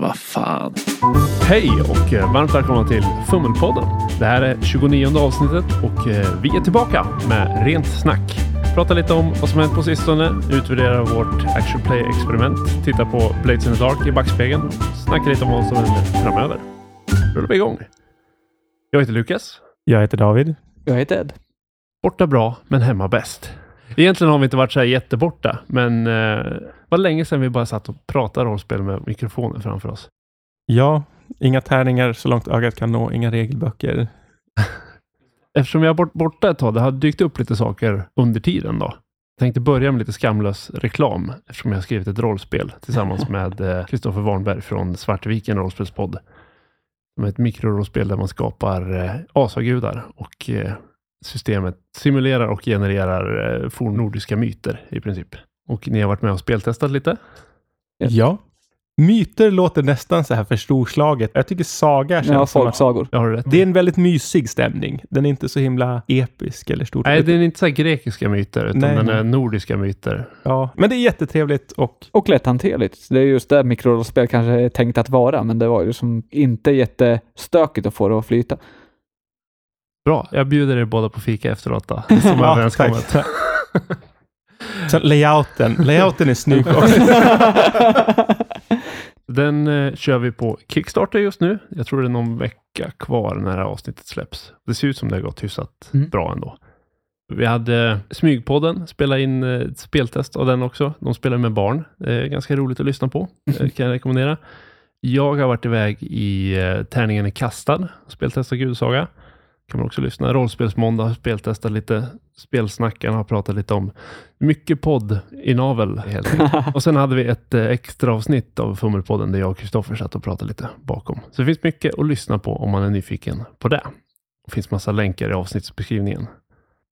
Vad fan. Hej och eh, varmt välkomna till Fummelpodden. Det här är 29 avsnittet och eh, vi är tillbaka med rent snack. Prata lite om vad som hänt på sistone, utvärdera vårt action play-experiment, titta på Blades in the Dark i backspegeln, snacka lite om vad som händer framöver. Rullar vi igång. Jag heter Lukas. Jag heter David. Jag heter Ed. Borta bra, men hemma bäst. Egentligen har vi inte varit så här jätteborta, men eh, det var länge sedan vi bara satt och pratade rollspel med mikrofoner framför oss. Ja, inga tärningar så långt ögat kan nå, inga regelböcker. Eftersom jag har varit borta ett tag, det har dykt upp lite saker under tiden då. Jag tänkte börja med lite skamlös reklam eftersom jag har skrivit ett rollspel tillsammans med Kristoffer Warnberg från Svartviken rollspelspodd. Som är ett mikrorollspel där man skapar eh, asagudar och eh, systemet simulerar och genererar eh, fornnordiska myter i princip. Och ni har varit med och speltestat lite. Ja. Myter låter nästan så här för storslaget. Jag tycker saga känns Ja, som att folksagor. Har rätt. det är en väldigt mysig stämning. Den är inte så himla episk eller stor. Nej, det är inte så här grekiska myter, utan Nej, den är nordiska myter. Ja, men det är jättetrevligt och Och lätthanterligt. Det är just det mikrorollspel kanske är tänkt att vara, men det var ju som inte jättestökigt att få det att flyta. Bra, jag bjuder er båda på fika efteråt då. Som Ja, överenskommet. Sen layouten. Layouten är snygg också. Den eh, kör vi på Kickstarter just nu. Jag tror det är någon vecka kvar när det här avsnittet släpps. Det ser ut som det har gått hyfsat Mm. bra ändå. Vi hade Smygpodden, spela in eh, ett speltest av den också. De spelar med barn. Det är ganska roligt att lyssna på. Eh, kan jag rekommendera. Jag har varit iväg i eh, Tärningen är kastad, speltestat Gudsaga. Kan man också lyssna. Rollspelsmåndag har speltestat lite. Spelsnackarna har pratat lite om mycket podd i navel helt. Och sen hade vi ett eh, extra avsnitt av Fummelpodden där jag och Kristoffer satt och pratade lite bakom. Så det finns mycket att lyssna på om man är nyfiken på det. Det finns massa länkar i avsnittsbeskrivningen.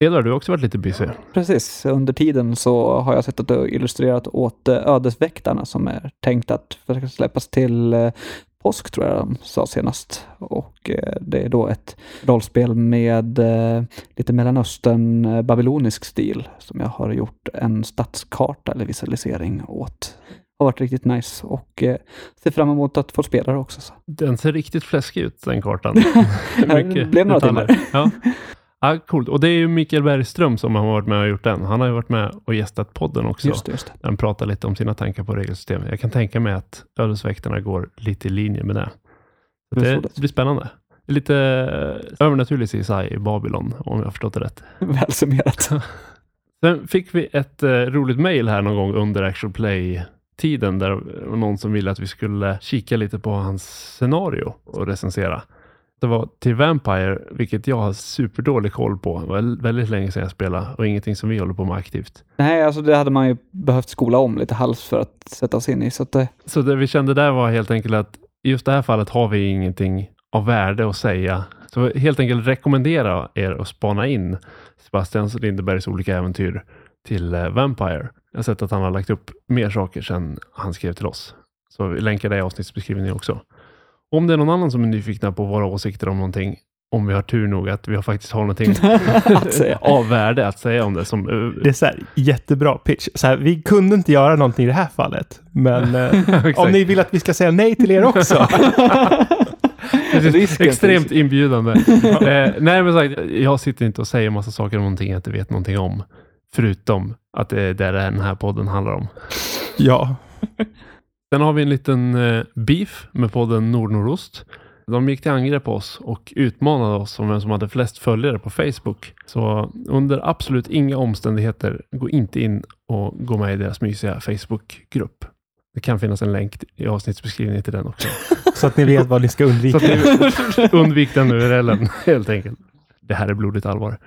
Edvard, du har också varit lite busy. Precis, under tiden så har jag du har illustrerat åt eh, Ödesväktarna som är tänkt att försöka släppas till eh, påsk tror jag de sa senast. Och eh, det är då ett rollspel med eh, lite Mellanöstern eh, babylonisk stil som jag har gjort en stadskarta eller visualisering åt. Har varit riktigt nice och ser fram emot att få spela det också. Så. Den ser riktigt fläskig ut, den kartan. Det blev några timmar. Ja. Ja, coolt. Och det är ju Mikael Bergström som har varit med och gjort den. Han har ju varit med och gästat podden också. Just det, just det. Där han pratar lite om sina tankar på regelsystemet. Jag kan tänka mig att Ödesväktarna går lite i linje med det. Det det, det blir spännande. Lite eh, övernaturlig CSI i Babylon, om jag har förstått det rätt. Väl summerat. Sen fick vi ett eh, roligt mejl här någon gång under Actual Play-tiden där det var någon som ville att vi skulle kika lite på hans scenario och recensera. Det var till Vampire, vilket jag har superdålig koll på. Det var väldigt länge sedan jag spelade och ingenting som vi håller på med aktivt. Nej, alltså det hade man ju behövt skola om lite hals för att sätta sig in i. Så att det, Så det vi kände där var helt enkelt att i just det här fallet har vi ingenting av värde att säga. Så helt enkelt rekommendera er att spana in Sebastian Lindebergs olika äventyr till eh, Vampire. Jag har sett att han har lagt upp mer saker sedan han skrev till oss. Så vi länkar det i avsnittsbeskrivningen också. Om det är någon annan som är nyfikna på våra åsikter om någonting, om vi har tur nog att vi har faktiskt har någonting Att säga. av värde att säga om det. Som, eh, det är så här, jättebra pitch. Så här, vi kunde inte göra någonting i det här fallet. Men eh, om ni vill att vi ska säga nej till er också. Precis, Risken extremt finns. inbjudande. eh, nej, men sagt, jag sitter inte och säger massa saker om någonting jag inte vet någonting om. Förutom att det är det den här podden handlar om. ja, Sen har vi en liten eh, beef med podden Nordnordost. De gick till angrepp på oss och utmanade oss om vem som hade flest följare på Facebook. Så under absolut inga omständigheter, gå inte in och gå med i deras mysiga Facebookgrupp. Det kan finnas en länk i avsnittsbeskrivningen till den också. så att ni vet vad ni ska Så undvika. att ni undvik den URLen helt enkelt. Det här är blodigt allvar.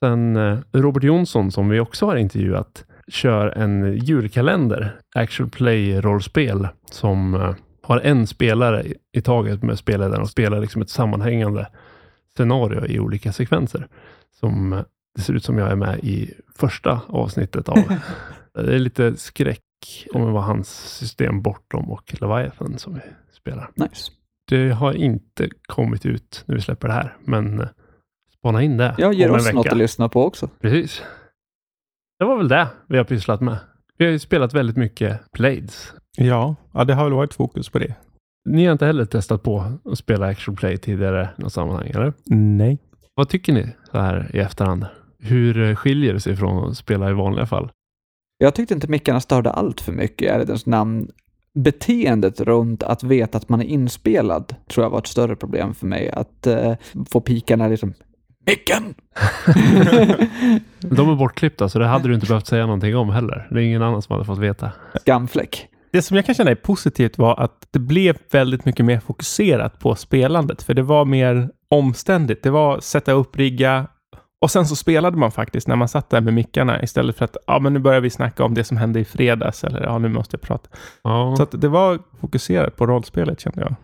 Sen eh, Robert Jonsson som vi också har intervjuat kör en julkalender, Actual Play-rollspel som eh, har en spelare i- taget med spelledaren och spelar liksom ett sammanhängande scenario i olika sekvenser. Som eh, det ser ut som jag är med i första avsnittet av. det är lite skräck om det var hans system Bortom och Leviathan som vi spelar. Nice. Det har inte kommit ut när vi släpper det här, men eh, spana in det Jag ger oss vecka. något att lyssna på också. Precis. Det var väl det vi har pysslat med. Vi har ju spelat väldigt mycket Blades. Ja, ja, det har väl varit fokus på det. Ni har inte heller testat på att spela action play tidigare i något sammanhang, eller? Nej. Vad tycker ni så här i efterhand? Hur eh, skiljer det sig från att spela i vanliga fall? Jag tyckte inte mickarna störde allt för mycket i ärlighetens namn. Beteendet runt att veta att man är inspelad tror jag var ett större problem för mig. Att eh, få pikarna liksom Micken! De är bortklippta, så det hade du inte behövt säga någonting om heller. Det är ingen annan som hade fått veta. Skamfläck. Det som jag kan känna är positivt var att det blev väldigt mycket mer fokuserat på spelandet, för det var mer omständigt. Det var sätta upp, rigga och sen så spelade man faktiskt när man satt där med mickarna istället för att ja, men nu börjar vi snacka om det som hände i fredags eller ja, nu måste jag prata. Ja. Så att det var fokuserat på rollspelet kände jag.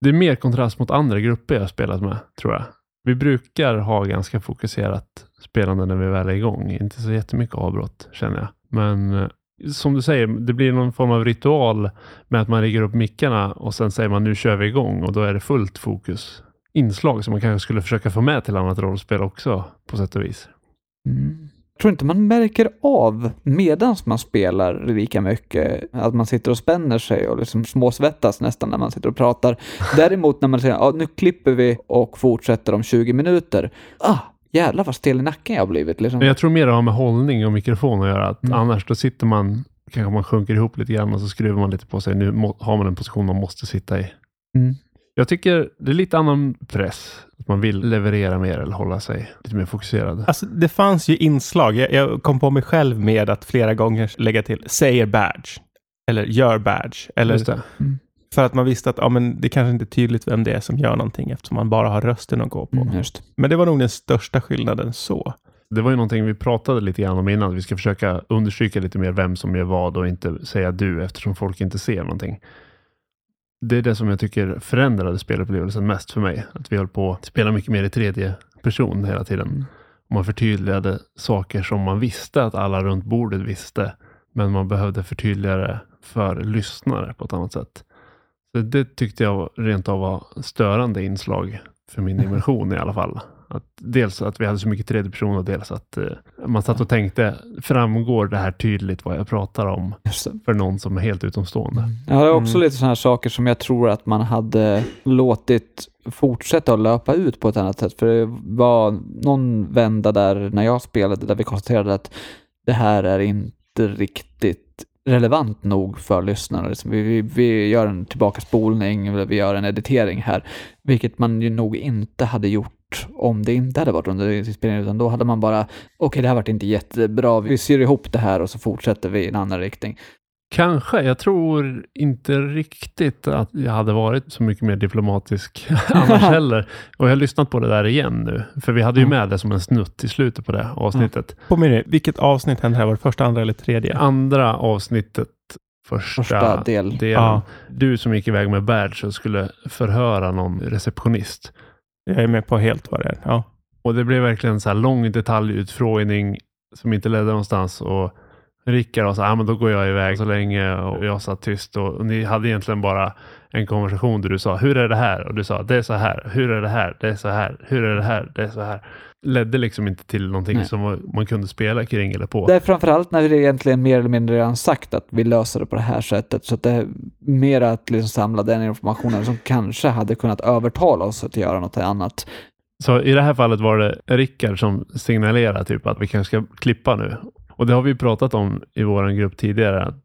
Det är mer kontrast mot andra grupper jag har spelat med, tror jag. Vi brukar ha ganska fokuserat spelande när vi väl är igång. Inte så jättemycket avbrott, känner jag. Men eh, som du säger, det blir någon form av ritual med att man riggar upp mickarna och sen säger man nu kör vi igång och då är det fullt fokus. Inslag som man kanske skulle försöka få med till annat rollspel också, på sätt och vis. Mm. Tror inte man märker av medans man spelar lika mycket att man sitter och spänner sig och liksom småsvettas nästan när man sitter och pratar. Däremot när man säger ja, nu klipper vi och fortsätter om 20 minuter. Ah, jävlar vad stel i nacken jag har blivit. Liksom. Jag tror mer det har med hållning och mikrofon att göra. Att Mm. Annars då sitter man, kanske man sjunker ihop lite grann och så skruvar man lite på sig. Nu har man en position man måste sitta i. Mm. Jag tycker det är lite annan press. Att man vill leverera mer eller hålla sig lite mer fokuserad. Alltså, det fanns ju inslag. Jag, jag kom på mig själv med att flera gånger lägga till säger badge. Eller gör badge. Eller, Just det. för att man visste att ja, men det kanske inte är tydligt vem det är som gör någonting eftersom man bara har rösten att gå på. Mm, just. Men det var nog den största skillnaden så. Det var ju någonting vi pratade lite grann om innan. att Vi ska försöka understryka lite mer vem som gör vad och inte säga du eftersom folk inte ser någonting. Det är det som jag tycker förändrade spelupplevelsen mest för mig. Att vi höll på att spela mycket mer i tredje person hela tiden. Mm. Man förtydligade saker som man visste att alla runt bordet visste. Men man behövde förtydliga det för lyssnare på ett annat sätt. Så det tyckte jag rent av var störande inslag för min immersion i alla fall. Att dels att vi hade så mycket tredje person och dels att eh, man satt och tänkte, framgår det här tydligt vad jag pratar om för någon som är helt utomstående? Ja, det är också Mm. lite sådana här saker som jag tror att man hade låtit fortsätta att löpa ut på ett annat sätt. För det var någon vända där när jag spelade där vi konstaterade att det här är inte riktigt relevant nog för lyssnare. Liksom vi, vi, vi gör en tillbakaspolning, eller vi gör en editering här, vilket man ju nog inte hade gjort om det inte hade varit under inspelningen, utan då hade man bara, okej det här vart inte jättebra, vi syr ihop det här och så fortsätter vi i en annan riktning. Kanske. Jag tror inte riktigt att jag hade varit så mycket mer diplomatisk annars heller. Och jag har lyssnat på det där igen nu. För vi hade ju Mm. med det som en snutt i slutet på det avsnittet. På mig, vilket avsnitt hände här? Var det första, andra eller tredje? Andra avsnittet, första, Första del. delen. Ja. Du som gick iväg med badge och skulle förhöra någon receptionist. Jag är med på helt vad det är. Ja. Och det blev verkligen så här lång detaljutfrågning som inte ledde någonstans. Och Rickard sa, ah, men då går jag iväg så länge och jag satt tyst och, och ni hade egentligen bara en konversation där du sa, hur är det här? Och du sa, det är så här. Hur är det här? Det är så här. Hur är det här? Det är så här. Ledde liksom inte till någonting Nej. som man kunde spela kring eller på. Det är framförallt när vi egentligen mer eller mindre redan sagt att vi löser det på det här sättet. Så att det är mer att liksom samla den informationen som kanske hade kunnat övertala oss att göra något annat. Så i det här fallet var det Rickard som signalerade typ att vi kanske ska klippa nu. Och det har vi pratat om i vår grupp tidigare, att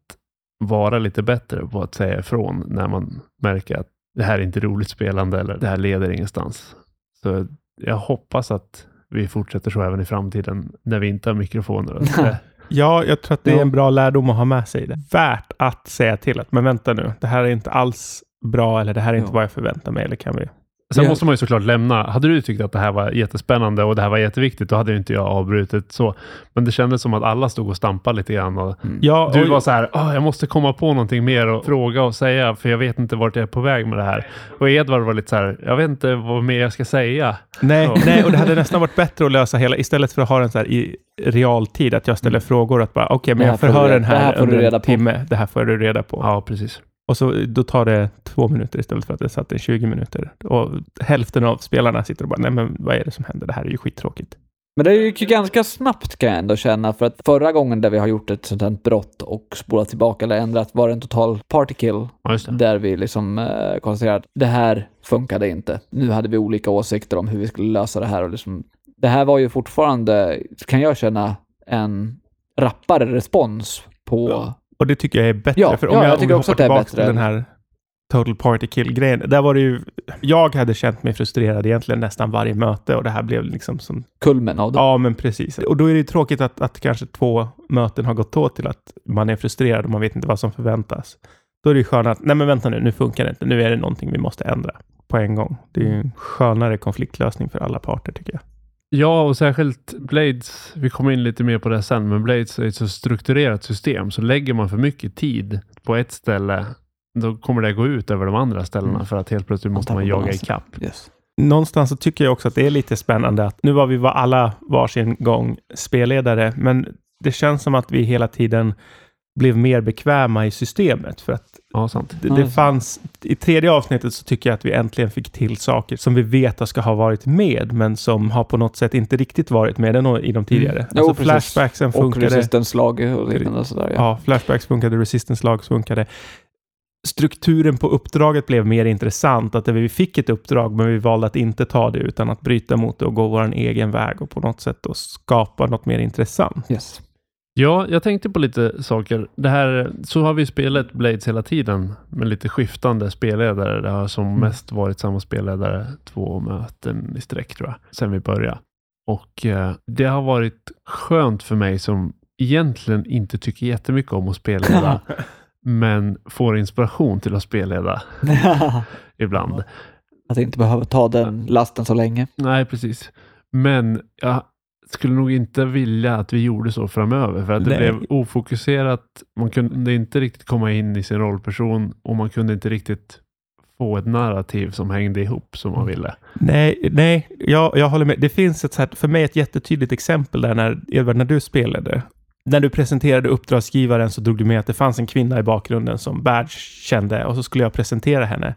vara lite bättre på att säga ifrån när man märker att det här är inte roligt spelande eller det här leder ingenstans. Så jag hoppas att vi fortsätter så även i framtiden när vi inte har mikrofoner. Ja, jag tror att det är en bra lärdom att ha med sig. Det. Värt att säga till att, men vänta nu, det här är inte alls bra eller det här är inte Ja. vad jag förväntar mig. Eller kan vi... Sen Ja. måste man ju såklart lämna. Hade du tyckt att det här var jättespännande och det här var jätteviktigt, då hade ju inte jag avbrutit så. Men det kändes som att alla stod och stampade lite grann. Och Mm. Ja, Du och- var så här, "Åh, jag måste komma på någonting mer och fråga och säga, för jag vet inte vart jag är på väg med det här. Och Edvard var lite så här, jag vet inte vad mer jag ska säga. Nej, nej, och det hade nästan varit bättre att lösa hela, istället för att ha den så här i realtid, att jag ställer frågor att bara, okej, men Det här jag förhör den det här här får du under reda en på. timme, det här får du reda på. Ja, precis. Och så då tar det två minuter istället för att det satt i 20 minuter. Och hälften av spelarna sitter och bara, nej men vad är det som händer? Det här är ju skittråkigt. Men det gick ju ganska snabbt kan jag ändå känna, för att förra gången där vi har gjort ett sånt här brott och spolat tillbaka eller ändrat var det en total partykill. Ja, just det. Där vi liksom eh, konstaterade att det här funkade inte. Nu hade vi olika åsikter om hur vi skulle lösa det här och liksom, det här var ju fortfarande, kan jag känna, en rappare respons på... Ja. Och det tycker jag är bättre. Ja, för om ja, jag, jag om tycker vi också att det är bättre. till den här Total Party Kill-grejen. Där var det ju... Jag hade känt mig frustrerad egentligen nästan varje möte och det här blev liksom som... kulmen av det. Ja, men precis. Och då är det ju tråkigt att, att kanske två möten har gått åt till att man är frustrerad och man vet inte vad som förväntas. Då är det ju skönare att, nej men vänta nu, nu funkar det inte. Nu är det någonting vi måste ändra på en gång. Det är ju en skönare konfliktlösning för alla parter tycker jag. Ja, och särskilt Blades, vi kommer in lite mer på det sen, men Blades är ett så strukturerat system, så lägger man för mycket tid på ett ställe, då kommer det gå ut över de andra ställena, Mm. för att helt plötsligt måste man jaga ikapp. Yes. Någonstans så tycker jag också att det är lite spännande att nu var vi var alla varsin gång spelledare, men det känns som att vi hela tiden blev mer bekväma i systemet. För att Ja, sant. det, det fanns, i tredje avsnittet så tycker jag att vi äntligen fick till saker som vi vet att ska ha varit med, men som har på något sätt inte riktigt varit med i de tidigare. Mm. Jo, Alltså precis. flashbacksen Och funkade. och liknande sådär. Ja. Ja, flashbacks funkade, resistance-lag funkade. Strukturen på uppdraget blev mer intressant. Att vi fick ett uppdrag, men vi valde att inte ta det utan att bryta mot det och gå vår egen väg och på något sätt då skapa något mer intressant. Yes. Ja, jag tänkte på lite saker. Det här, så har vi spelat Blades hela tiden med lite skiftande spelledare. Det har som Mm. mest varit samma spelledare två möten i sträck tror jag, sen vi började. Och eh, det har varit skönt för mig som egentligen inte tycker jättemycket om att spelleda, men får inspiration till att spelleda ibland. att inte behöva ta den lasten så länge. Nej, precis. Men jag skulle nog inte vilja att vi gjorde så framöver, för att det Nej. blev ofokuserat. Man kunde inte riktigt komma in i sin rollperson och man kunde inte riktigt få ett narrativ som hängde ihop som man ville. Nej, nej jag, jag håller med. Det finns ett, så här, för mig ett jättetydligt exempel där när, Edvard, när du spelade. När du presenterade uppdragsgivaren så drog du med att det fanns en kvinna i bakgrunden som Badge kände och så skulle jag presentera henne.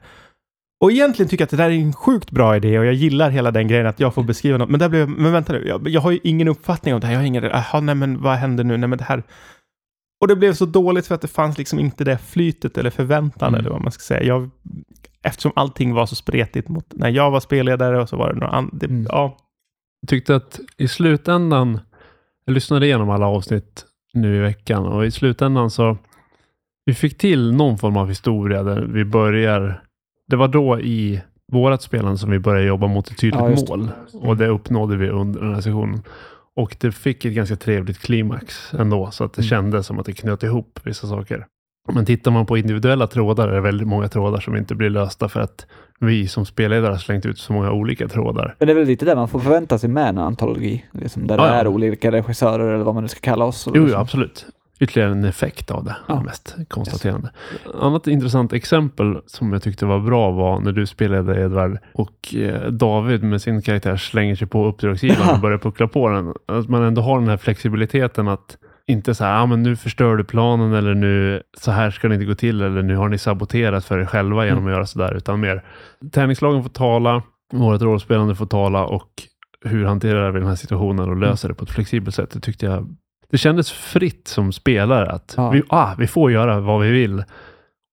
Och egentligen tycker jag att det där är en sjukt bra idé och jag gillar hela den grejen att jag får beskriva något. Men där blev men vänta nu, jag, jag har ju ingen uppfattning om det här. Jag har ingen, aha, nej men vad händer nu? Nej men det här. Och det blev så dåligt för att det fanns liksom inte det flytet eller förväntan Mm. eller vad man ska säga. Jag, eftersom allting var så spretigt mot när jag var spelledare och så var det några andra. Mm. Ja, Jag tyckte att i slutändan, jag lyssnade igenom alla avsnitt nu i veckan och i slutändan så vi fick till någon form av historia där vi börjar, det var då i vårat spelande som vi började jobba mot ett tydligt Ja, det. mål och det uppnådde vi under den här sessionen. Och det fick ett ganska trevligt klimax ändå, så att det Mm. kändes som att det knöt ihop vissa saker. Men tittar man på individuella trådar är det väldigt många trådar som inte blir lösta för att vi som spelledare har slängt ut så många olika trådar. Men det är väl lite det man får förvänta sig med en antologi. Liksom, där Ja, det ja. är olika regissörer eller vad man nu ska kalla oss. Jo, liksom. absolut. Ytterligare en effekt av det, Ja. mest konstaterande. Annat intressant exempel som jag tyckte var bra var när du spelade Edvard och eh, David med sin karaktär slänger sig på uppdragsgivaren och börjar puckla på den. Att man ändå har den här flexibiliteten att inte så här, ah, men nu förstör du planen eller nu så här ska det inte gå till eller nu har ni saboterat för er själva genom att göra så där, utan mer tärningslagen får tala, vårt rollspelande får tala och hur hanterar vi den här situationen och löser det på ett flexibelt sätt. Det tyckte jag det kändes fritt som spelare att Ja. vi, ah, vi får göra vad vi vill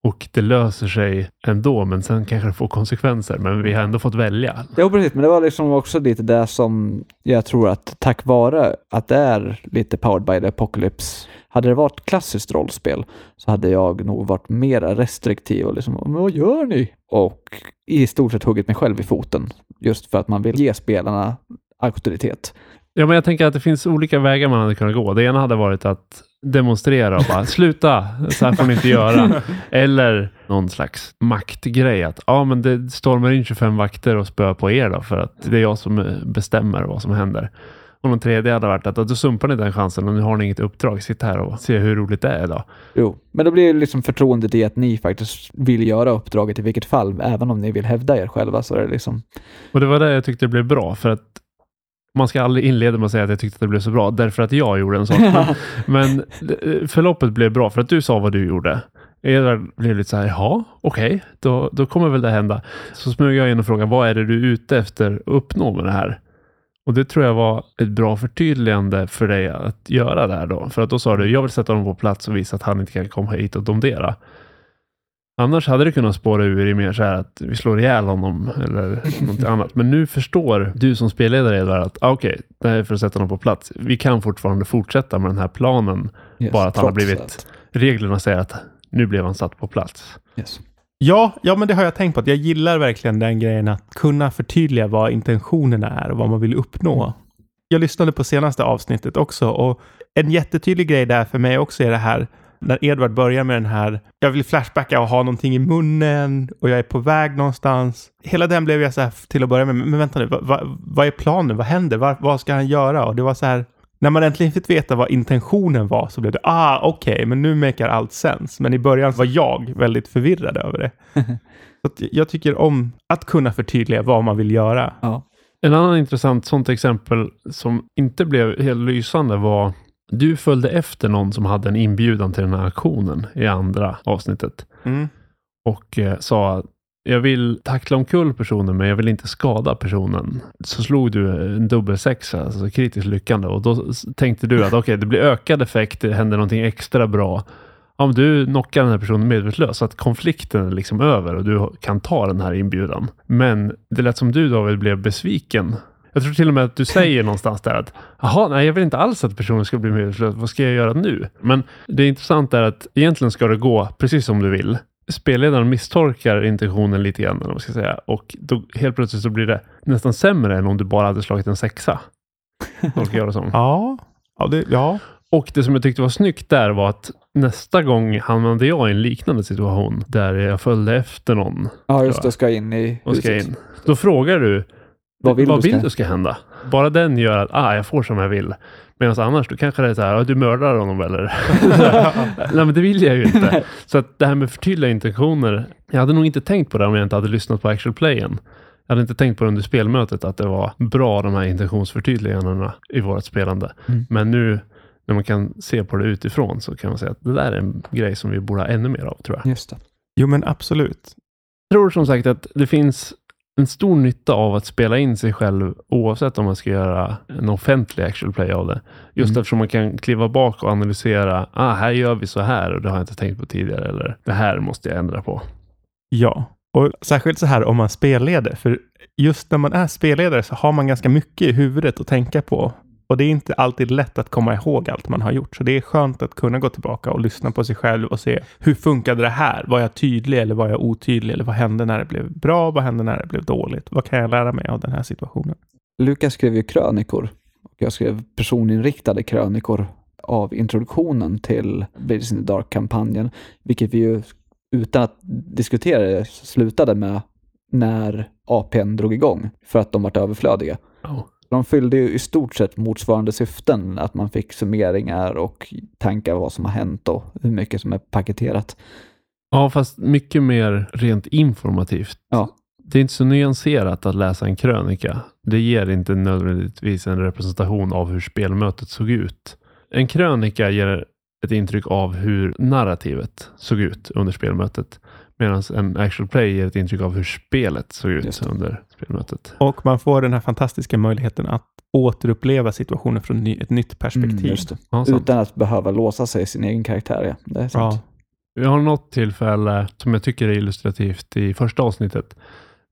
och det löser sig ändå, men sen kanske det får konsekvenser. Men vi har ändå fått välja. Jo, precis. Men det var liksom också lite det som jag tror att tack vare att det är lite powered by the apocalypse. Hade det varit klassiskt rollspel så hade jag nog varit mer restriktiv och liksom, men vad gör ni? Och i stort sett huggit mig själv i foten. Just för att man vill ge spelarna auktoritet. Ja, men jag tänker att det finns olika vägar man hade kunnat gå. Det ena hade varit att demonstrera och bara sluta, så här får ni inte göra. Eller någon slags maktgrej att ja, men det stormar in 25 vakter och spöar på er då för att det är jag som eh, bestämmer vad som händer. Och den tredje hade varit att då sumpar ni den chansen och nu har ni inget uppdrag. Sitt här och se hur roligt det är då. Jo, men då blir det liksom förtroendet i att ni faktiskt vill göra uppdraget i vilket fall, även om ni vill hävda er själva så är det liksom, Och det var det jag tyckte blev bra för att man ska aldrig inleda med att säga att jag tyckte att det blev så bra därför att jag gjorde en sak. Men, men eh, förloppet blev bra för att du sa vad du gjorde. Edvard blev lite så här, jaha, okej, då, då kommer väl det hända. Så smög jag in och frågade, vad är det du är ute efter att uppnå med det här? Och det tror jag var ett bra förtydligande för dig att göra där då. För att då sa du, jag vill sätta honom på plats och visa att han inte kan komma hit och domdera. Annars hade det kunnat spåra ur i mer så här att vi slår ihjäl honom eller något annat. Men nu förstår du som spelledare Edvard att ah, okej, okay, det här är för att sätta honom på plats. Vi kan fortfarande fortsätta med den här planen. Yes, bara att han har blivit, att... reglerna säger att nu blev han satt på plats. Yes. Ja, ja, men det har jag tänkt på. Att jag gillar verkligen den grejen att kunna förtydliga vad intentionerna är och vad man vill uppnå. Mm. Jag lyssnade på senaste avsnittet också och en jättetydlig grej där för mig också är det här när Edvard börjar med den här, jag vill flashbacka och ha någonting i munnen och jag är på väg någonstans. Hela den blev jag så här till att börja med, men vänta nu, vad, vad, vad är planen? Vad händer? Vad, vad ska han göra? Och det var så här, när man äntligen fick veta vad intentionen var så blev det, ah okej, okay, men nu mekar allt sens. Men i början var jag väldigt förvirrad över det. så jag tycker om att kunna förtydliga vad man vill göra. Ja. En annan intressant sånt exempel som inte blev helt lysande var du följde efter någon som hade en inbjudan till den här aktionen i andra avsnittet. Mm. Och eh, sa jag vill tackla omkull personen men jag vill inte skada personen. Så slog du en dubbelsexa, alltså kritiskt lyckande och då tänkte du att okej, okay, det blir ökad effekt, det händer någonting extra bra. Om du knockar den här personen medvetslös så att konflikten är liksom över och du kan ta den här inbjudan. Men det lät som du David blev besviken jag tror till och med att du säger någonstans där att jaha, nej, jag vill inte alls att personen ska bli medvetslös. Vad ska jag göra nu? Men det intressanta är att egentligen ska det gå precis som du vill. Spelledaren misstolkar intentionen lite grann, eller vad man ska säga. Och då helt plötsligt så blir det nästan sämre än om du bara hade slagit en sexa. Tolkar jag det som. Ja. Ja, det, ja. Och det som jag tyckte var snyggt där var att nästa gång hamnade jag i en liknande situation där jag följde efter någon. Ja, just det. Ska in i huset. Ska in. Då frågar du vad vill, vad du, vill ska... du ska hända? Bara den gör att ah, jag får som jag vill. Medan annars, då kanske det är så här, ah, du mördar honom eller? Nej, men det vill jag ju inte. Så att det här med förtydliga intentioner. Jag hade nog inte tänkt på det om jag inte hade lyssnat på actual playen. Jag hade inte tänkt på det under spelmötet att det var bra de här intentionsförtydligandena i vårt spelande. Mm. Men nu när man kan se på det utifrån så kan man säga att det där är en grej som vi borde ha ännu mer av tror jag. Just det. Jo men absolut. Jag tror som sagt att det finns en stor nytta av att spela in sig själv oavsett om man ska göra en offentlig actual play av det. Just mm. eftersom man kan kliva bak och analysera. Ah, här gör vi så här och det har jag inte tänkt på tidigare. Eller det här måste jag ändra på. Ja, och särskilt så här om man spelleder. För just när man är spelledare så har man ganska mycket i huvudet att tänka på. Och det är inte alltid lätt att komma ihåg allt man har gjort. Så det är skönt att kunna gå tillbaka och lyssna på sig själv och se hur funkade det här? Var jag tydlig eller var jag otydlig? Eller vad hände när det blev bra? Vad hände när det blev dåligt? Vad kan jag lära mig av den här situationen? Lukas skrev ju krönikor. Jag skrev personinriktade krönikor av introduktionen till Blades in the Dark-kampanjen, vilket vi ju utan att diskutera det slutade med när APn drog igång för att de vart överflödiga. Oh. De fyllde ju i stort sett motsvarande syften, att man fick summeringar och tankar vad som har hänt och hur mycket som är paketerat. Ja, fast mycket mer rent informativt. Ja. Det är inte så nyanserat att läsa en krönika. Det ger inte nödvändigtvis en representation av hur spelmötet såg ut. En krönika ger ett intryck av hur narrativet såg ut under spelmötet. Medan en actual play ger ett intryck av hur spelet såg ut under spelmötet. Och man får den här fantastiska möjligheten att återuppleva situationen från ett nytt perspektiv. Mm, ja, Utan att behöva låsa sig i sin egen karaktär. Ja. Det är sant. Ja. Vi har något tillfälle som jag tycker är illustrativt i första avsnittet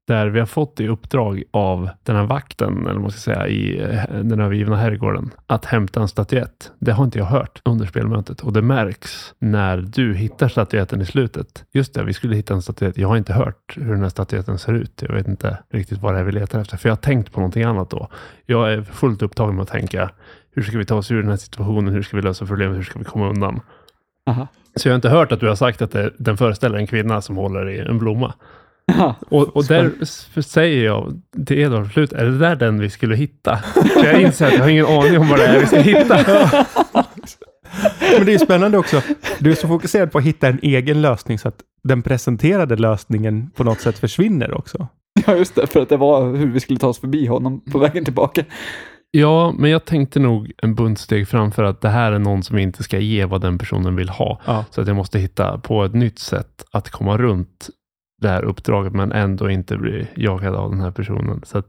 där vi har fått i uppdrag av den här vakten, eller vad man ska säga, i eh, den övergivna herrgården, att hämta en statyett. Det har inte jag hört under spelmötet och det märks när du hittar statyetten i slutet. Just det, vi skulle hitta en statyett. Jag har inte hört hur den här statyetten ser ut. Jag vet inte riktigt vad det är vi letar efter, för jag har tänkt på någonting annat då. Jag är fullt upptagen med att tänka, hur ska vi ta oss ur den här situationen? Hur ska vi lösa problemet? Hur ska vi komma undan? Aha. Så jag har inte hört att du har sagt att det, den föreställer en kvinna som håller i en blomma. Och, och där säger jag till Edvard slut, är det där den vi skulle hitta? För jag inser att jag har ingen aning om vad det är vi ska hitta. Men det är spännande också. Du är så fokuserad på att hitta en egen lösning så att den presenterade lösningen på något sätt försvinner också. Ja, just det. För att det var hur vi skulle ta oss förbi honom på vägen tillbaka. Ja, men jag tänkte nog en bunt steg framför att det här är någon som inte ska ge vad den personen vill ha. Ja. Så att jag måste hitta på ett nytt sätt att komma runt det här uppdraget men ändå inte bli jagad av den här personen. Så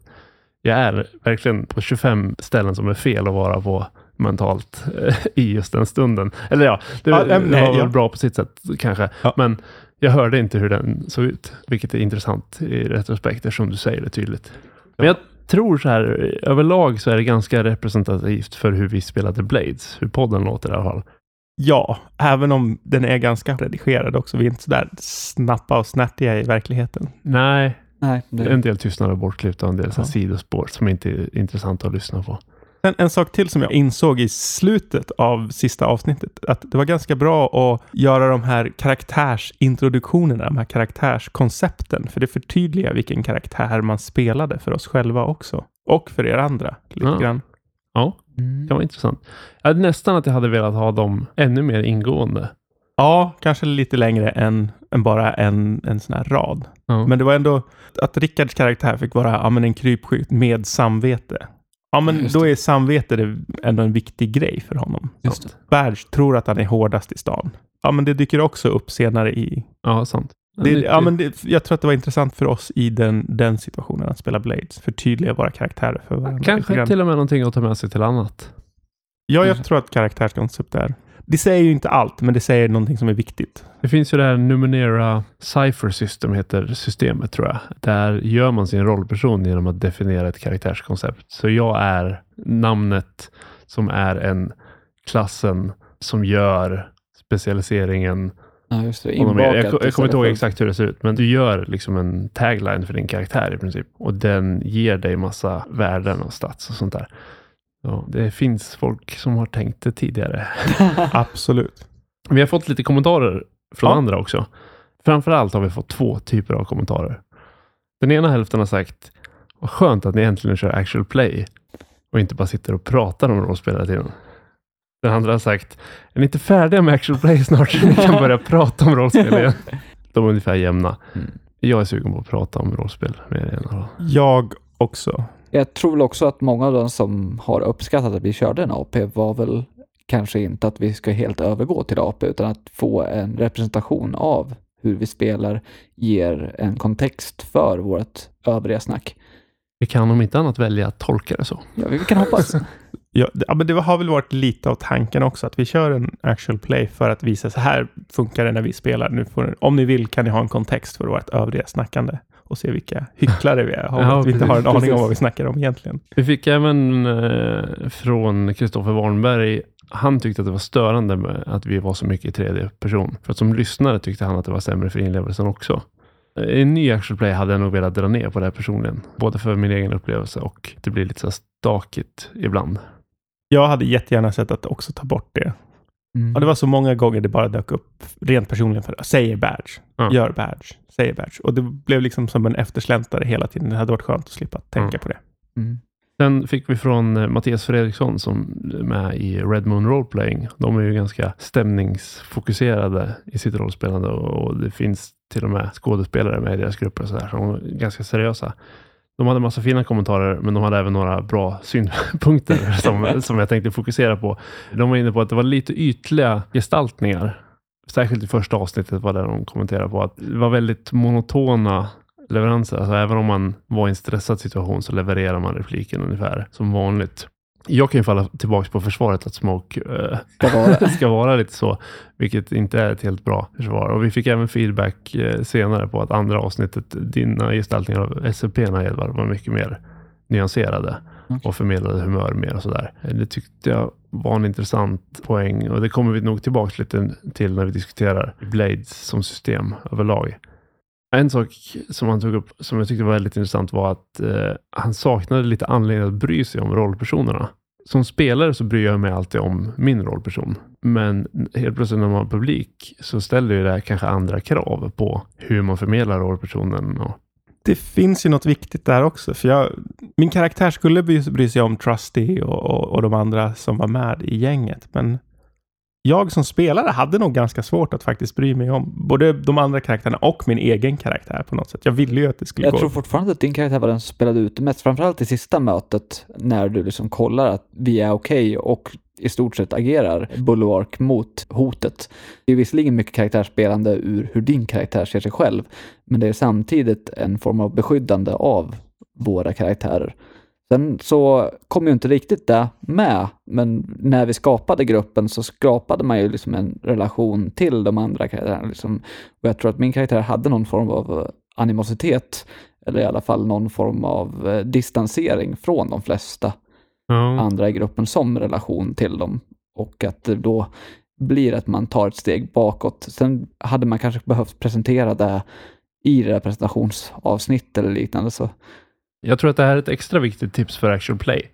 jag är verkligen på 25 ställen som är fel att vara på mentalt eh, i just den stunden. Eller ja, det, det äm, nej, var väl ja. bra på sitt sätt kanske. Ja. Men jag hörde inte hur den såg ut, vilket är intressant i retrospekt eftersom du säger det tydligt. Men jag tror så här, överlag så är det ganska representativt för hur vi spelade Blades, hur podden låter i alla fall. Ja, även om den är ganska redigerad också. Vi är inte så där snappa och snärtiga i verkligheten. Nej, Nej, det en del tystnader bortklippt och en del Ja. sidospår som inte är intressanta att lyssna på. En, en sak till som jag insåg i slutet av sista avsnittet, att det var ganska bra att göra de här karaktärsintroduktionerna, de här karaktärskoncepten, för det förtydligar vilken karaktär man spelade för oss själva också. Och för er andra, lite Ja. grann. Ja, mm. det var intressant. Jag hade nästan att jag hade velat ha dem ännu mer ingående. Ja, kanske lite längre än, än bara en, en sån här rad. Ja. Men det var ändå att Rickards karaktär fick vara ja, men en krypskytt med samvete. Ja, men Just då det. är samvete det ändå en viktig grej för honom. Badge tror att han är hårdast i stan. Ja, men det dyker också upp senare i... ja, sant. Det, Nyttigt. ja, men det, jag tror att det var intressant för oss i den, den situationen att spela Blades. Förtydliga våra karaktärer för varandra. Kanske till och med någonting att ta med sig till annat. Ja, jag tror att karaktärskoncept är... Det säger ju inte allt, men det säger någonting som är viktigt. Det finns ju det här Numenera Cypher System heter systemet tror jag. Där gör man sin rollperson genom att definiera ett karaktärskoncept. Så jag är namnet som är en klassen som gör specialiseringen. Ja, just det. Är- Jag, Inbakat jag kommer inte ihåg exakt hur det ser ut, men du gör liksom en tagline för din karaktär i princip. Och den ger dig massa värden och stats och sånt där. Ja, det finns folk som har tänkt det tidigare. Absolut. Vi har fått lite kommentarer från Ja. andra också. Framförallt har vi fått två typer av kommentarer. Den ena hälften har sagt vad skönt att ni äntligen kör actual play och inte bara sitter och pratar om rollspel hela tiden. Den andra har sagt är ni inte färdiga med actual play snart så ni kan börja prata om rollspel igen? De är ungefär jämna. Mm. Jag är sugen på att prata om rollspel er alla fall. Jag också. Jag tror väl också att många av de som har uppskattat att vi körde en AP var väl kanske inte att vi ska helt övergå till AP utan att få en representation av hur vi spelar ger en kontext för vårt övriga snack. Vi kan om inte annat välja att tolka det så. Ja, vi kan hoppas. Ja, det- ja, men det har väl varit lite av tanken också, att vi kör en actual play för att visa så här funkar det när vi spelar. Nu får, om ni vill kan ni ha en kontext för vårt övriga snackande och se vilka hycklare vi är. Och Ja, vi inte har en precis. aning om vad vi snackar om egentligen. Vi fick även eh, från Kristoffer Warnberg, han tyckte att det var störande med att vi var så mycket i tredje person. För att som lyssnare tyckte han att det var sämre för inlevelsen också. Eh, En ny actual play hade jag nog velat dra ner på det här personligen. Både för min egen upplevelse och det blir lite så stakigt ibland. Jag hade jättegärna sett att också ta bort det. Mm. Och det var så många gånger det bara dök upp rent personligen för säger badge, Ja. gör badge, säger badge. Och det blev liksom som en eftersläntare hela tiden. Det hade varit skönt att slippa tänka Ja. på det. Mm. Sen fick vi från eh, Mattias Fredriksson som är med i Red Moon Roleplaying. De är ju ganska stämningsfokuserade i sitt rollspelande och det finns till och med skådespelare med i deras grupper och sådär så de är ganska seriösa. De hade massa fina kommentarer, men de hade även några bra synpunkter som, som jag tänkte fokusera på. De var inne på att det var lite ytliga gestaltningar. Särskilt i första avsnittet var det de kommenterade på att det var väldigt monotona leveranser. Alltså även om man var i en stressad situation så levererar man repliken ungefär som vanligt. Jag kan ju falla tillbaka på försvaret att Smoke eh, Ska vara. ska vara lite så, vilket inte är ett helt bra försvar. Och vi fick även feedback eh, senare på att andra avsnittet, dina gestaltningar av SCP-erna Edvard var mycket mer nyanserade Okej. och förmedlade humör mer och sådär. Eh, Det tyckte jag var en intressant poäng och det kommer vi nog tillbaka lite till när vi diskuterar Blades som system överlag. En sak som han tog upp som jag tyckte var väldigt intressant var att eh, han saknade lite anledning att bry sig om rollpersonerna. Som spelare så bryr jag mig alltid om min rollperson. Men helt plötsligt när man har publik så ställer ju det här kanske andra krav på hur man förmedlar rollpersonen. Och, Det finns ju något viktigt där också. För jag, min karaktär skulle bry, sig om Trusty och, och, och de andra som var med i gänget. Men jag som spelare hade nog ganska svårt att faktiskt bry mig om både de andra karaktärerna och min egen karaktär på något sätt. Jag ville ju att det skulle Jag gå. tror fortfarande att din karaktär var den som spelade ut mest, framförallt i sista mötet när du liksom kollar att vi är okej och i stort sett agerar bulwark mot hotet. Det är visserligen mycket karaktärsspelande ur hur din karaktär ser sig själv, men det är samtidigt en form av beskyddande av våra karaktärer. Sen så kom ju inte riktigt det med, men när vi skapade gruppen så skapade man ju liksom en relation till de andra karaktärerna. Liksom. Och jag tror att min karaktär hade någon form av animositet, eller i alla fall någon form av eh, distansering från de flesta Ja. andra i gruppen som relation till dem. Och att det då blir att man tar ett steg bakåt. Sen hade man kanske behövt presentera det i presentationsavsnittet eller liknande. Så jag tror att det här är ett extra viktigt tips för actual play.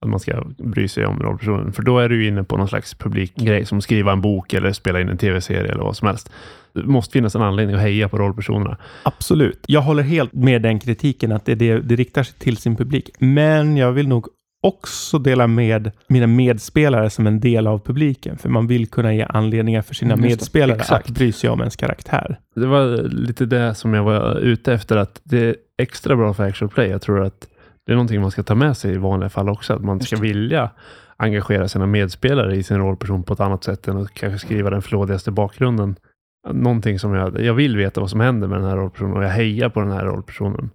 Att man ska bry sig om rollpersonen. För då är du ju inne på någon slags publikgrej som skriva en bok eller spela in en tv-serie eller vad som helst. Det måste finnas en anledning att heja på rollpersonerna. Absolut. Jag håller helt med den kritiken att det, det, det riktar sig till sin publik. Men jag vill nog också dela med mina medspelare som en del av publiken. För man vill kunna ge anledningar för sina Mm, medspelare Exakt. att bry sig om ens karaktär. Det var lite det som jag var ute efter. Att det är extra bra för actual play. Jag tror att det är någonting man ska ta med sig i vanliga fall också. Att man ska vilja engagera sina medspelare i sin rollperson på ett annat sätt än att kanske skriva den flådigaste bakgrunden. Någonting som jag, jag vill veta vad som händer med den här rollpersonen och jag hejar på den här rollpersonen.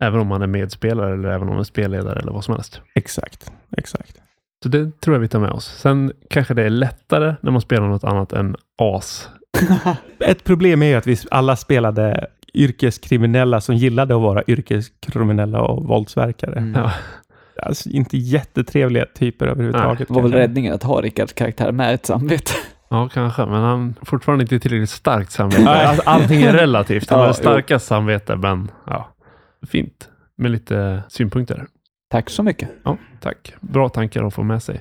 Även om man är medspelare eller även om man är spelledare eller vad som helst. Exakt, exakt. Så det tror jag vi tar med oss. Sen kanske det är lättare när man spelar något annat än as. Ett problem är ju att vi alla spelade yrkeskriminella som gillade att vara yrkeskriminella och våldsverkare. Mm. Ja. Alltså inte jättetrevliga typer överhuvudtaget. det var väl räddningen att ha Rickards karaktär med ett samvete. Ja, kanske, men han fortfarande inte tillräckligt starkt samvete. Alltså, allting är relativt. Han Ja, har starkast samvete, men ja, fint med lite synpunkter. Tack så mycket. Ja, tack. Bra tankar att få med sig.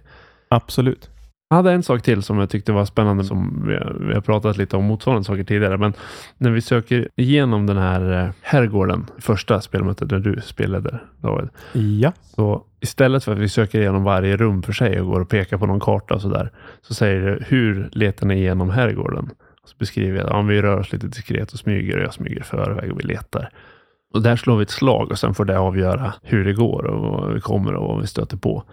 Absolut. Jag hade en sak till som jag tyckte var spännande, som vi har, pratat lite om motsvarande saker tidigare, men när vi söker igenom den här eh, herrgården, första spelmötet där du spelade, David, Ja. så istället för att vi söker igenom varje rum för sig och går och pekar på någon karta och sådär, så säger det hur letar ni igenom herrgården? Så beskriver jag, ja, vi rör oss lite diskret och smyger och jag smyger förväg och vi letar. Och där slår vi ett slag och sen får det avgöra hur det går och vad vi kommer och vad vi stöter på.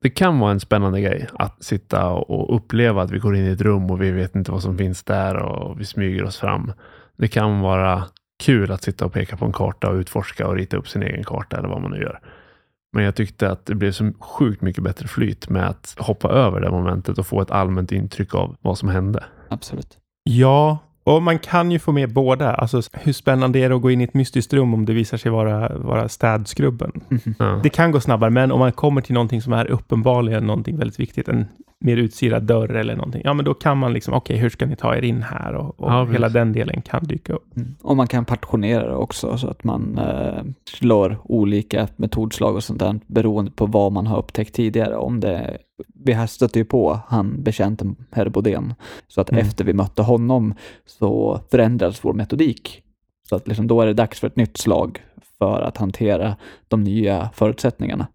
Det kan vara en spännande grej att sitta och uppleva att vi går in i ett rum och vi vet inte vad som finns där och vi smyger oss fram. Det kan vara kul att sitta och peka på en karta och utforska och rita upp sin egen karta eller vad man nu gör. Men jag tyckte att det blev så sjukt mycket bättre flyt med att hoppa över det momentet och få ett allmänt intryck av vad som hände. Absolut. Ja, och man kan ju få med båda. Alltså hur spännande är det att gå in i ett mystiskt rum om det visar sig vara, vara städskrubben? Ja. Det kan gå snabbare, men om man kommer till någonting som är uppenbarligen någonting väldigt viktigt, en mer utsirad dörr eller någonting, ja men då kan man liksom, okej, hur ska ni ta er in här? Och, och Ja, hela den delen kan dyka upp. Mm. Och man kan portionera det också så att man eh, slår olika metodslag och sånt där beroende på vad man har upptäckt tidigare. Om det, vi här stötte ju på han bekänten herr Bodén. Så att Mm. efter vi mötte honom så förändrades vår metodik. Så att liksom då är det dags för ett nytt slag för att hantera de nya förutsättningarna.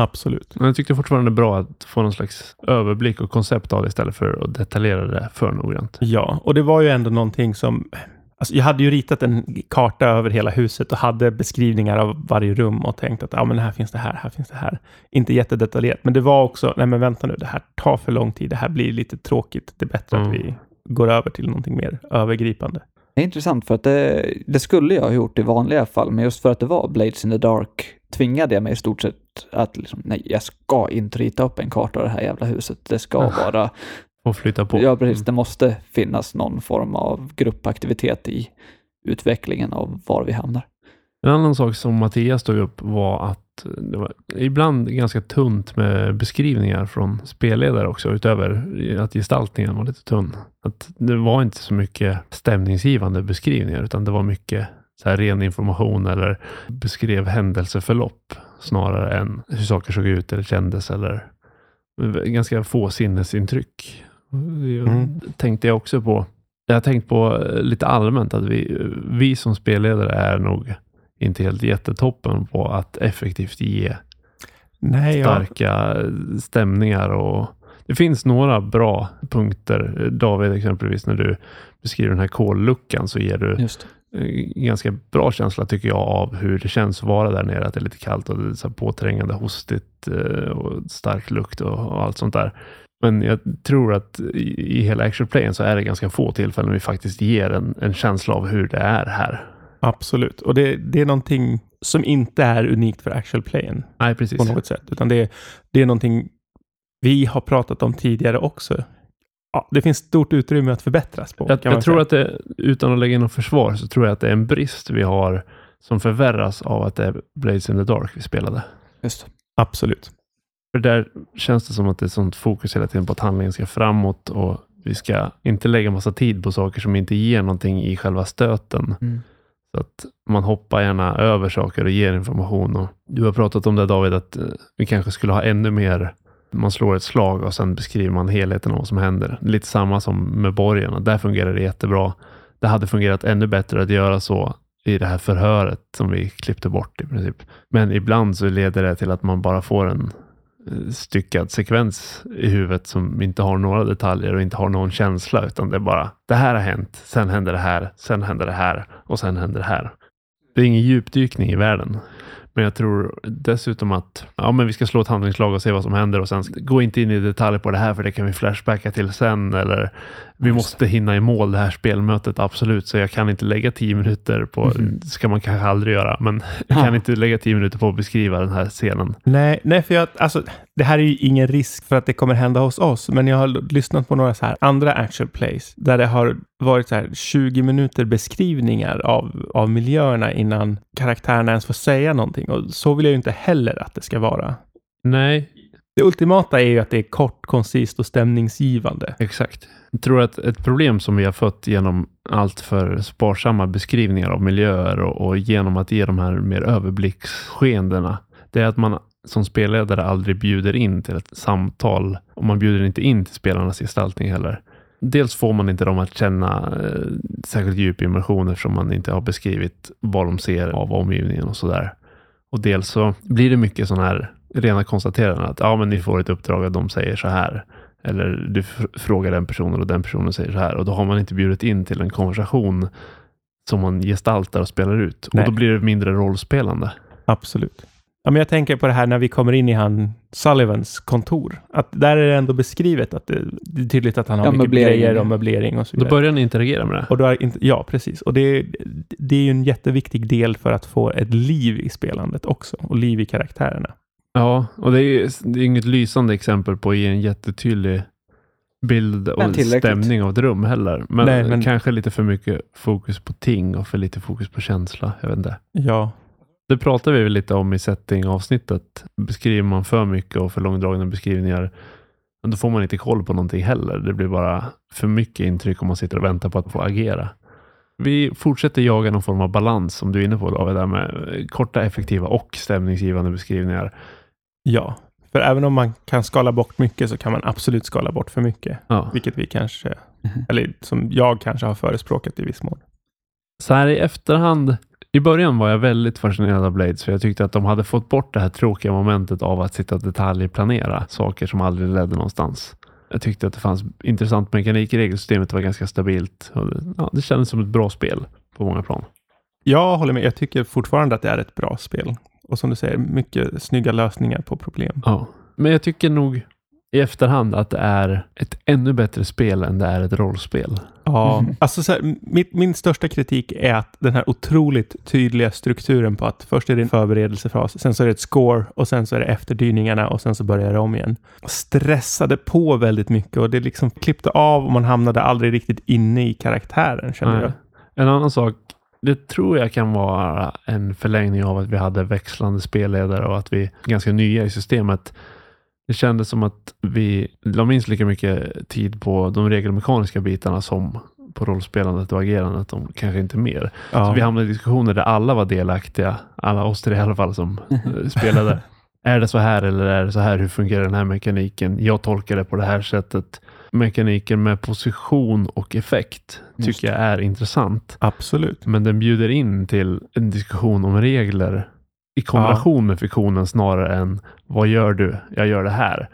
Absolut. Men jag tyckte fortfarande det är bra att få någon slags överblick och koncept av det istället för att detaljera det för noggrant. Ja, och det var ju ändå någonting som... Alltså jag hade ju ritat en karta över hela huset och hade beskrivningar av varje rum och tänkt att ja, men här finns det här, här finns det här. Inte jättedetaljerat, men det var också, nej men vänta nu, det här tar för lång tid, det här blir lite tråkigt. Det är bättre Mm. att vi går över till någonting mer övergripande. Det är intressant för att det, det skulle jag ha gjort i vanliga fall, men just för att det var Blades in the Dark tvingade jag mig i stort sett att liksom, nej, jag ska inte rita upp en karta av det här jävla huset. Det ska vara, Och flytta på. ja precis, det måste finnas någon form av gruppaktivitet i utvecklingen av var vi hamnar. En annan sak som Mattias tog upp var att det var ibland ganska tunt med beskrivningar från spelledare också, utöver att gestaltningen var lite tunn. Att det var inte så mycket stämningsgivande beskrivningar, utan det var mycket så här ren information eller beskrev händelseförlopp snarare än hur saker såg ut eller kändes eller ganska få sinnesintryck. Mm. tänkte jag också på. Jag har tänkt på eh, lite allmänt att vi, vi som spelledare är nog inte helt jättetoppen på att effektivt ge Nej, starka stämningar och det finns några bra punkter. David exempelvis, när du beskriver den här kolluckan så ger du Just en ganska bra känsla tycker jag av hur det känns att vara där nere. Att det är lite kallt och det är så påträngande, hostigt eh, och stark lukt och, och allt sånt där. Men jag tror att i, i hela actual playen så är det ganska få tillfällen vi faktiskt ger en, en känsla av hur det är här. Absolut. Och det, det är någonting som inte är unikt för actual playen Nej, precis. på något sätt. Utan det, är- det är någonting vi har pratat om tidigare också. Ja, det finns stort utrymme att förbättras på. Jag, jag tror att det, utan att lägga in något försvar, så tror jag att det är en brist vi har som förvärras av att det är Blades in the Dark vi spelade. Just. Absolut. För där känns det som att det är sånt fokus hela tiden på att handlingen ska framåt och vi ska inte lägga massa tid på saker som inte ger någonting i själva stöten. Mm. Så att man hoppar gärna över saker och ger information. Och du har pratat om det David, att eh, vi kanske skulle ha ännu mer man slår ett slag och sen beskriver man helheten av vad som händer. Lite samma som med borgarna. Där fungerar det jättebra. Det hade fungerat ännu bättre att göra så i det här förhöret som vi klippte bort i princip. Men ibland så leder det till att man bara får en Eh, styckad sekvens i huvudet som inte har några detaljer och inte har någon känsla utan det är bara det här har hänt, sen händer det här, sen händer det här och sen händer det här. Det är ingen djupdykning i världen. Men jag tror dessutom att ja, men vi ska slå ett handlingslag och se vad som händer och sen gå inte in i detalj på det här för det kan vi flashbacka till sen eller vi måste hinna i mål det här spelmötet absolut så jag kan inte lägga tio minuter på, Mhm. ska man kanske aldrig göra, men jag kan inte lägga tio minuter på att beskriva den här scenen. Nej, nej, för jag, alltså, det här är ju ingen risk för att det kommer hända hos oss, men jag har lyssnat på några så här andra actual plays där det har varit så här 20 minuter beskrivningar av, av miljöerna innan karaktärerna ens får säga någonting. Och så vill jag ju inte heller att det ska vara. Nej, Det ultimata är ju att det är kort, koncist och stämningsgivande. Exakt. Jag tror att ett problem som vi har fått genom allt för sparsamma beskrivningar av miljöer och, och genom att ge de här mer överblicksskeendena, det är att man som spelledare aldrig bjuder in till ett samtal och man bjuder inte in till spelarnas gestaltning heller. Dels får man inte dem att känna eh, särskilt djup immersion eftersom man inte har beskrivit vad de ser av omgivningen och sådär. Och dels så blir det mycket sån här rena konstateranden att ja, men ni får ett uppdrag att de säger så här. Eller du fr- frågar den personen och den personen säger så här. Och då har man inte bjudit in till en konversation som man gestaltar och spelar ut. Nej. Och då blir det mindre rollspelande. Absolut. Ja, men jag tänker på det här när vi kommer in i han Sullivans kontor. Att där är det ändå beskrivet att det, det är tydligt att han har Ja, mycket grejer och möblering och så Då vidare. börjar ni interagera med det. Och då är inte, ja, precis. Och det, det är ju en jätteviktig del för att få ett liv i spelandet också. Och liv i karaktärerna. Ja, och det är, det är inget lysande exempel på att ge en jättetydlig bild och stämning av ett rum heller. Men, Nej, men- kanske lite för mycket fokus på ting och för lite fokus på känsla. Jag vet inte. Ja, Det pratar vi väl lite om i setting-avsnittet. Beskriver man för mycket och för långdragna beskrivningar, då får man inte koll på någonting heller. Det blir bara för mycket intryck om man sitter och väntar på att få agera. Vi fortsätter jaga någon form av balans, som du är inne på David, där med korta, effektiva och stämningsgivande beskrivningar. ja. För även om man kan skala bort mycket så kan man absolut skala bort för mycket. Ja. Vilket vi kanske, Mhm. eller som jag kanske har förespråkat i viss mån. Så här i efterhand, i början var jag väldigt fascinerad av Blades, för jag tyckte att de hade fått bort det här tråkiga momentet av att sitta och detaljplanera saker som aldrig ledde någonstans. Jag tyckte att det fanns intressant mekanik i regelsystemet, det var ganska stabilt. Det, ja, det kändes som ett bra spel på många plan. Jag håller med. Jag tycker fortfarande att det är ett bra spel. Och som du säger, mycket snygga lösningar på problem. Ja. Men jag tycker nog i efterhand att det är ett ännu bättre spel än det är ett rollspel. Ja, Mhm. alltså så här, mitt, min största kritik är att den här otroligt tydliga strukturen på att först är det en förberedelsefas, sen så är det ett score och sen så är det efterdyningarna och sen så börjar det om igen. Stressade på väldigt mycket och det liksom klippte av och man hamnade aldrig riktigt inne i karaktären kände Nej. jag. En annan sak, det tror jag kan vara en förlängning av att vi hade växlande spelledare och att vi är ganska nya i systemet. Det kändes som att vi la minst lika mycket tid på de regelmekaniska bitarna som på rollspelandet och agerandet, om kanske inte mer. Ja. Så vi hamnade i diskussioner där alla var delaktiga, alla oss tre i alla fall som eh, spelade. Är det så här eller är det så här? Hur fungerar den här mekaniken? Jag tolkar det på det här sättet. Mekaniken med position och effekt tycker jag är intressant. Absolut. Men den bjuder in till en diskussion om regler i kombination med fiktionen snarare än vad gör du? Jag gör det här.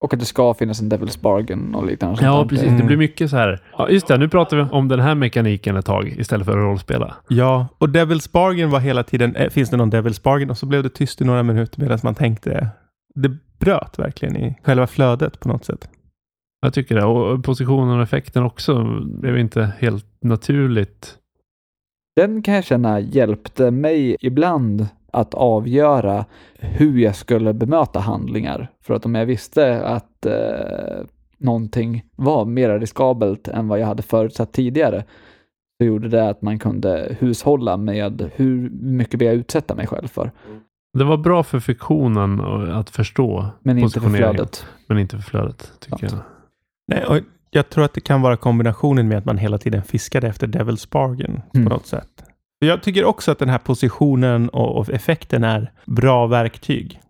Och att det ska finnas en Devil's Bargain och liknande. sånt Ja, precis. Mm. Det blir mycket så här. Ja, just det. Nu pratar vi om den här mekaniken ett tag istället för att rollspela. Ja, och Devil's Bargain var hela tiden, eh, finns det någon Devil's Bargain? Och så blev det tyst i några minuter medan man tänkte, det bröt verkligen i själva flödet på något sätt. Jag tycker det. Och positionen och effekten också blev inte helt naturligt. Den kan jag känna hjälpte mig ibland att avgöra hur jag skulle bemöta handlingar. För att om jag visste att eh, någonting var mer riskabelt än vad jag hade förutsatt tidigare, så gjorde det att man kunde hushålla med hur mycket vill jag utsätta mig själv för. Det var bra för fiktionen att förstå Men inte för flödet. Men inte för flödet, tycker Sant. jag. Nej, och jag tror att det kan vara kombinationen med att man hela tiden fiskade efter Devil's Bargain Mm. på något sätt. Jag tycker också att den här positionen och, effekten är bra verktyg.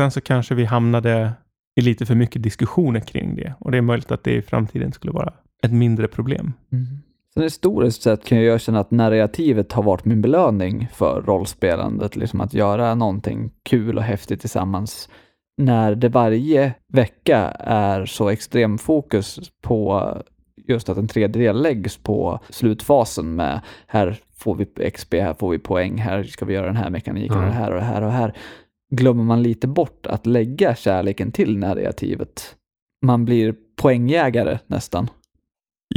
Sen så kanske vi hamnade i lite för mycket diskussioner kring det och det är möjligt att det i framtiden skulle vara ett mindre problem. Mm. Sen historiskt sett kan jag känna att narrativet har varit min belöning för rollspelandet. Liksom att göra någonting kul och häftigt tillsammans. När det varje vecka är så extrem fokus på just att en tredjedel läggs på slutfasen med här får vi XP, här får vi poäng, här ska vi göra den här mekaniken, Ja. och det här och det här och det här. Glömmer man lite bort att lägga kärleken till narrativet. Man blir poängjägare nästan.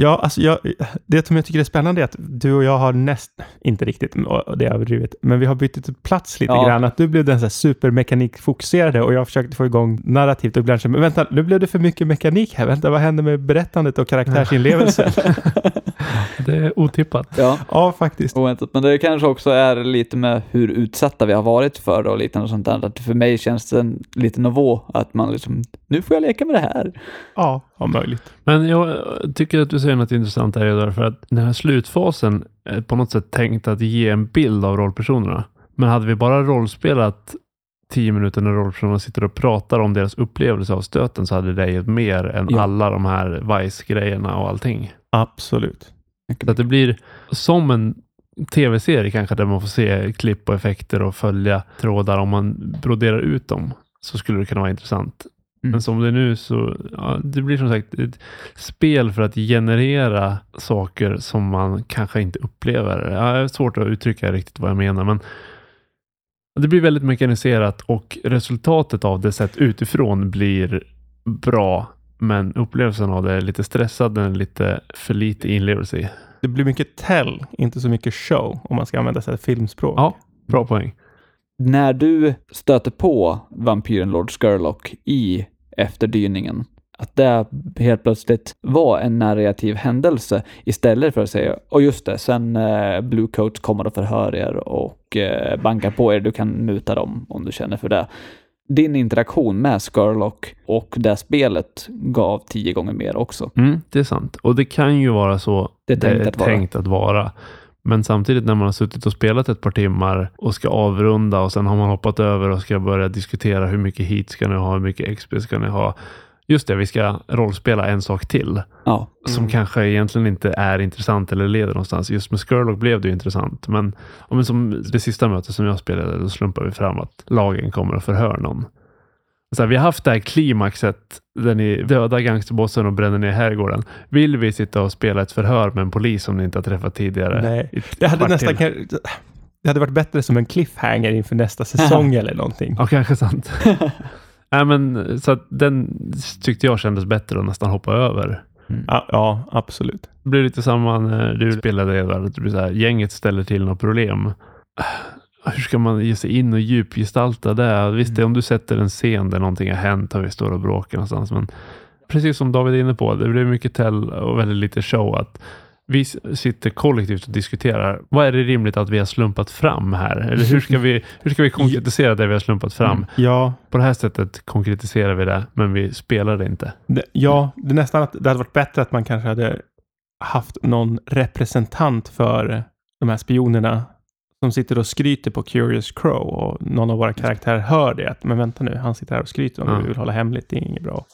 Ja, alltså jag, det som jag tycker är spännande är att du och jag har näst, inte riktigt, det är överdrivet, men vi har bytt plats lite Ja. grann. Att du blev den så här supermekanikfokuserade och jag försökte få igång narrativt och ibland men vänta, nu blev det för mycket mekanik här. Vänta, vad händer med berättandet och karaktärsinlevelsen? Det är otippat. Ja. ja, faktiskt. oväntat. Men det kanske också är lite med hur utsatta vi har varit för det och lite sånt där. Att för mig känns det en liten nivå att man liksom, nu får jag leka med det här. Ja, ja, möjligt. Men jag tycker att du säger något intressant här Edvard, för att den här slutfasen är på något sätt tänkt att ge en bild av rollpersonerna. Men hade vi bara rollspelat tio minuter när rollpersonerna sitter och pratar om deras upplevelse av stöten så hade det gett mer än Ja. alla de här Vice-grejerna och allting. Absolut. Så att det blir som en tv-serie kanske där man får se klipp och effekter och följa trådar. Om man broderar ut dem så skulle det kunna vara intressant. Mm. Men som det är nu så ja, det blir som sagt ett spel för att generera saker som man kanske inte upplever. Ja, det är svårt att uttrycka riktigt vad jag menar, men det blir väldigt mekaniserat och resultatet av det sett utifrån blir bra. Men upplevelsen av det är lite stressad, den är lite för lite inlevelse i. Det blir mycket tell, inte så mycket show, om man ska använda sig av filmspråk. Ja, bra poäng. När du stöter på vampyren Lord Skurlock i efterdyningen, att det helt plötsligt var en narrativ händelse istället för att säga, och just det, sen eh, Blue Coats kommer och förhör er och eh, bankar på er, du kan muta dem om du känner för det. Din interaktion med Skurlock och det spelet gav tio gånger mer också. Mm, det är sant. Och det kan ju vara så Det är tänkt att vara. tänkt att vara. Men samtidigt när man har suttit och spelat ett par timmar och ska avrunda och sen har man hoppat över och ska börja diskutera hur mycket hit ska ni ha, hur mycket XP ska ni ha. Just det, vi ska rollspela en sak till Ja, som Mm. kanske egentligen inte är intressant eller leder någonstans. Just med Skurlock blev det ju intressant, men, men som det sista mötet som jag spelade, då slumpar vi fram att lagen kommer och förhör någon. Så här, vi har haft det här klimaxet där ni dödar gangsterbossen och bränner ner herrgården. Vill vi sitta och spela ett förhör med en polis som ni inte har träffat tidigare? Nej. Det hade nästan till? det hade varit bättre som en cliffhanger inför nästa säsong eller någonting. Ja, kanske sant. Nej, men så att den tyckte jag kändes bättre att nästan hoppa över. Ja, ja, absolut. Det blir lite samma när du spelade Edvard. att Det blir så här, gänget ställer till något problem. Hur ska man ge sig in och djupgestalta det? Visst, är om du sätter en scen där någonting har hänt och vi står och bråkar någonstans. Men precis som David är inne på, det blir mycket tell och väldigt lite show. att vi sitter kollektivt och diskuterar. Vad är det rimligt att vi har slumpat fram här? Eller hur ska vi, hur ska vi konkretisera det vi har slumpat fram? Ja, På det här sättet konkretiserar vi det, men vi spelar det inte. det, ja, det är nästan att det hade varit bättre att man kanske hade haft någon representant för de här spionerna som sitter och skryter på Curious Crow och någon av våra karaktärer hör det. Att, men vänta nu, han sitter här och skryter om Ja. vi vill hålla hemligt. Det är inget bra.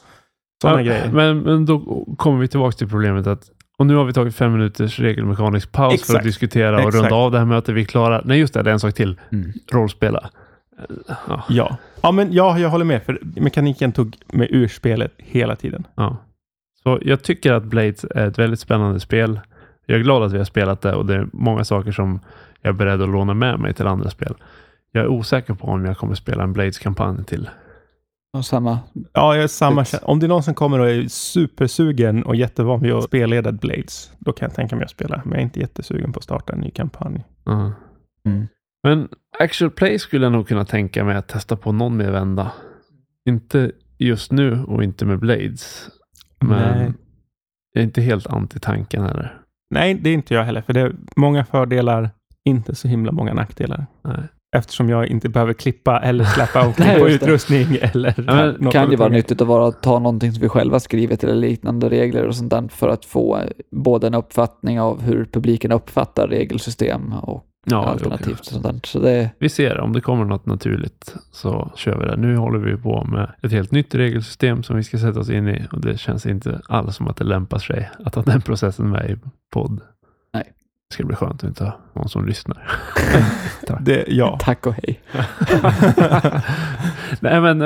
Sådana Ja, grejer. Men, men då kommer vi tillbaka till problemet att och nu har vi tagit fem minuters regelmekanisk paus för Exakt. att diskutera och Exakt. runda av det här mötet. Vi är klara. Nej, just det, det är en sak till. Mm. Rollspela. Ja, Ja. ja, men ja, jag håller med. För mekaniken tog mig ur spelet hela tiden. ja. Så jag tycker att Blades är ett väldigt spännande spel. Jag är glad att vi har spelat det och det är många saker som jag är beredd att låna med mig till andra spel. Jag är osäker på om jag kommer spela en Blades-kampanj till. och samma. Ja, jag är samma Om det är någon som kommer och är supersugen och jättevan vid att spelleda Blades, då kan jag tänka mig att spela. Men jag är inte jättesugen på att starta en ny kampanj. Ja. Mm. Men actual play skulle jag nog kunna tänka mig att testa på någon mer vända. Inte just nu och inte med Blades. Men Nej. jag är inte helt anti tanken heller. Nej, det är inte jag heller, för det är många fördelar, inte så himla många nackdelar. Nej. Eftersom jag inte behöver klippa eller släppa omkring på utrustning eller men något kan ju vara nyttigt att vara, ta någonting som vi själva skrivit eller liknande regler och sånt där för att få eh, både en uppfattning av hur publiken uppfattar regelsystem och Ja, alternativt. kanske. Sånt där. Så det, Vi ser om det kommer något naturligt så kör vi det. Nu håller vi på med ett helt nytt regelsystem som vi ska sätta oss in i och det känns inte alls som att det lämpar sig att ha den processen med i podd. Det ska bli skönt att inte ha någon som lyssnar. Det, ja. tack och hej. Nej men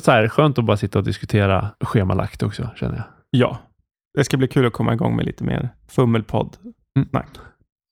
så här, skönt att bara sitta och diskutera schemalagt också känner jag. ja. Det ska bli kul att komma igång med lite mer fummelpodd.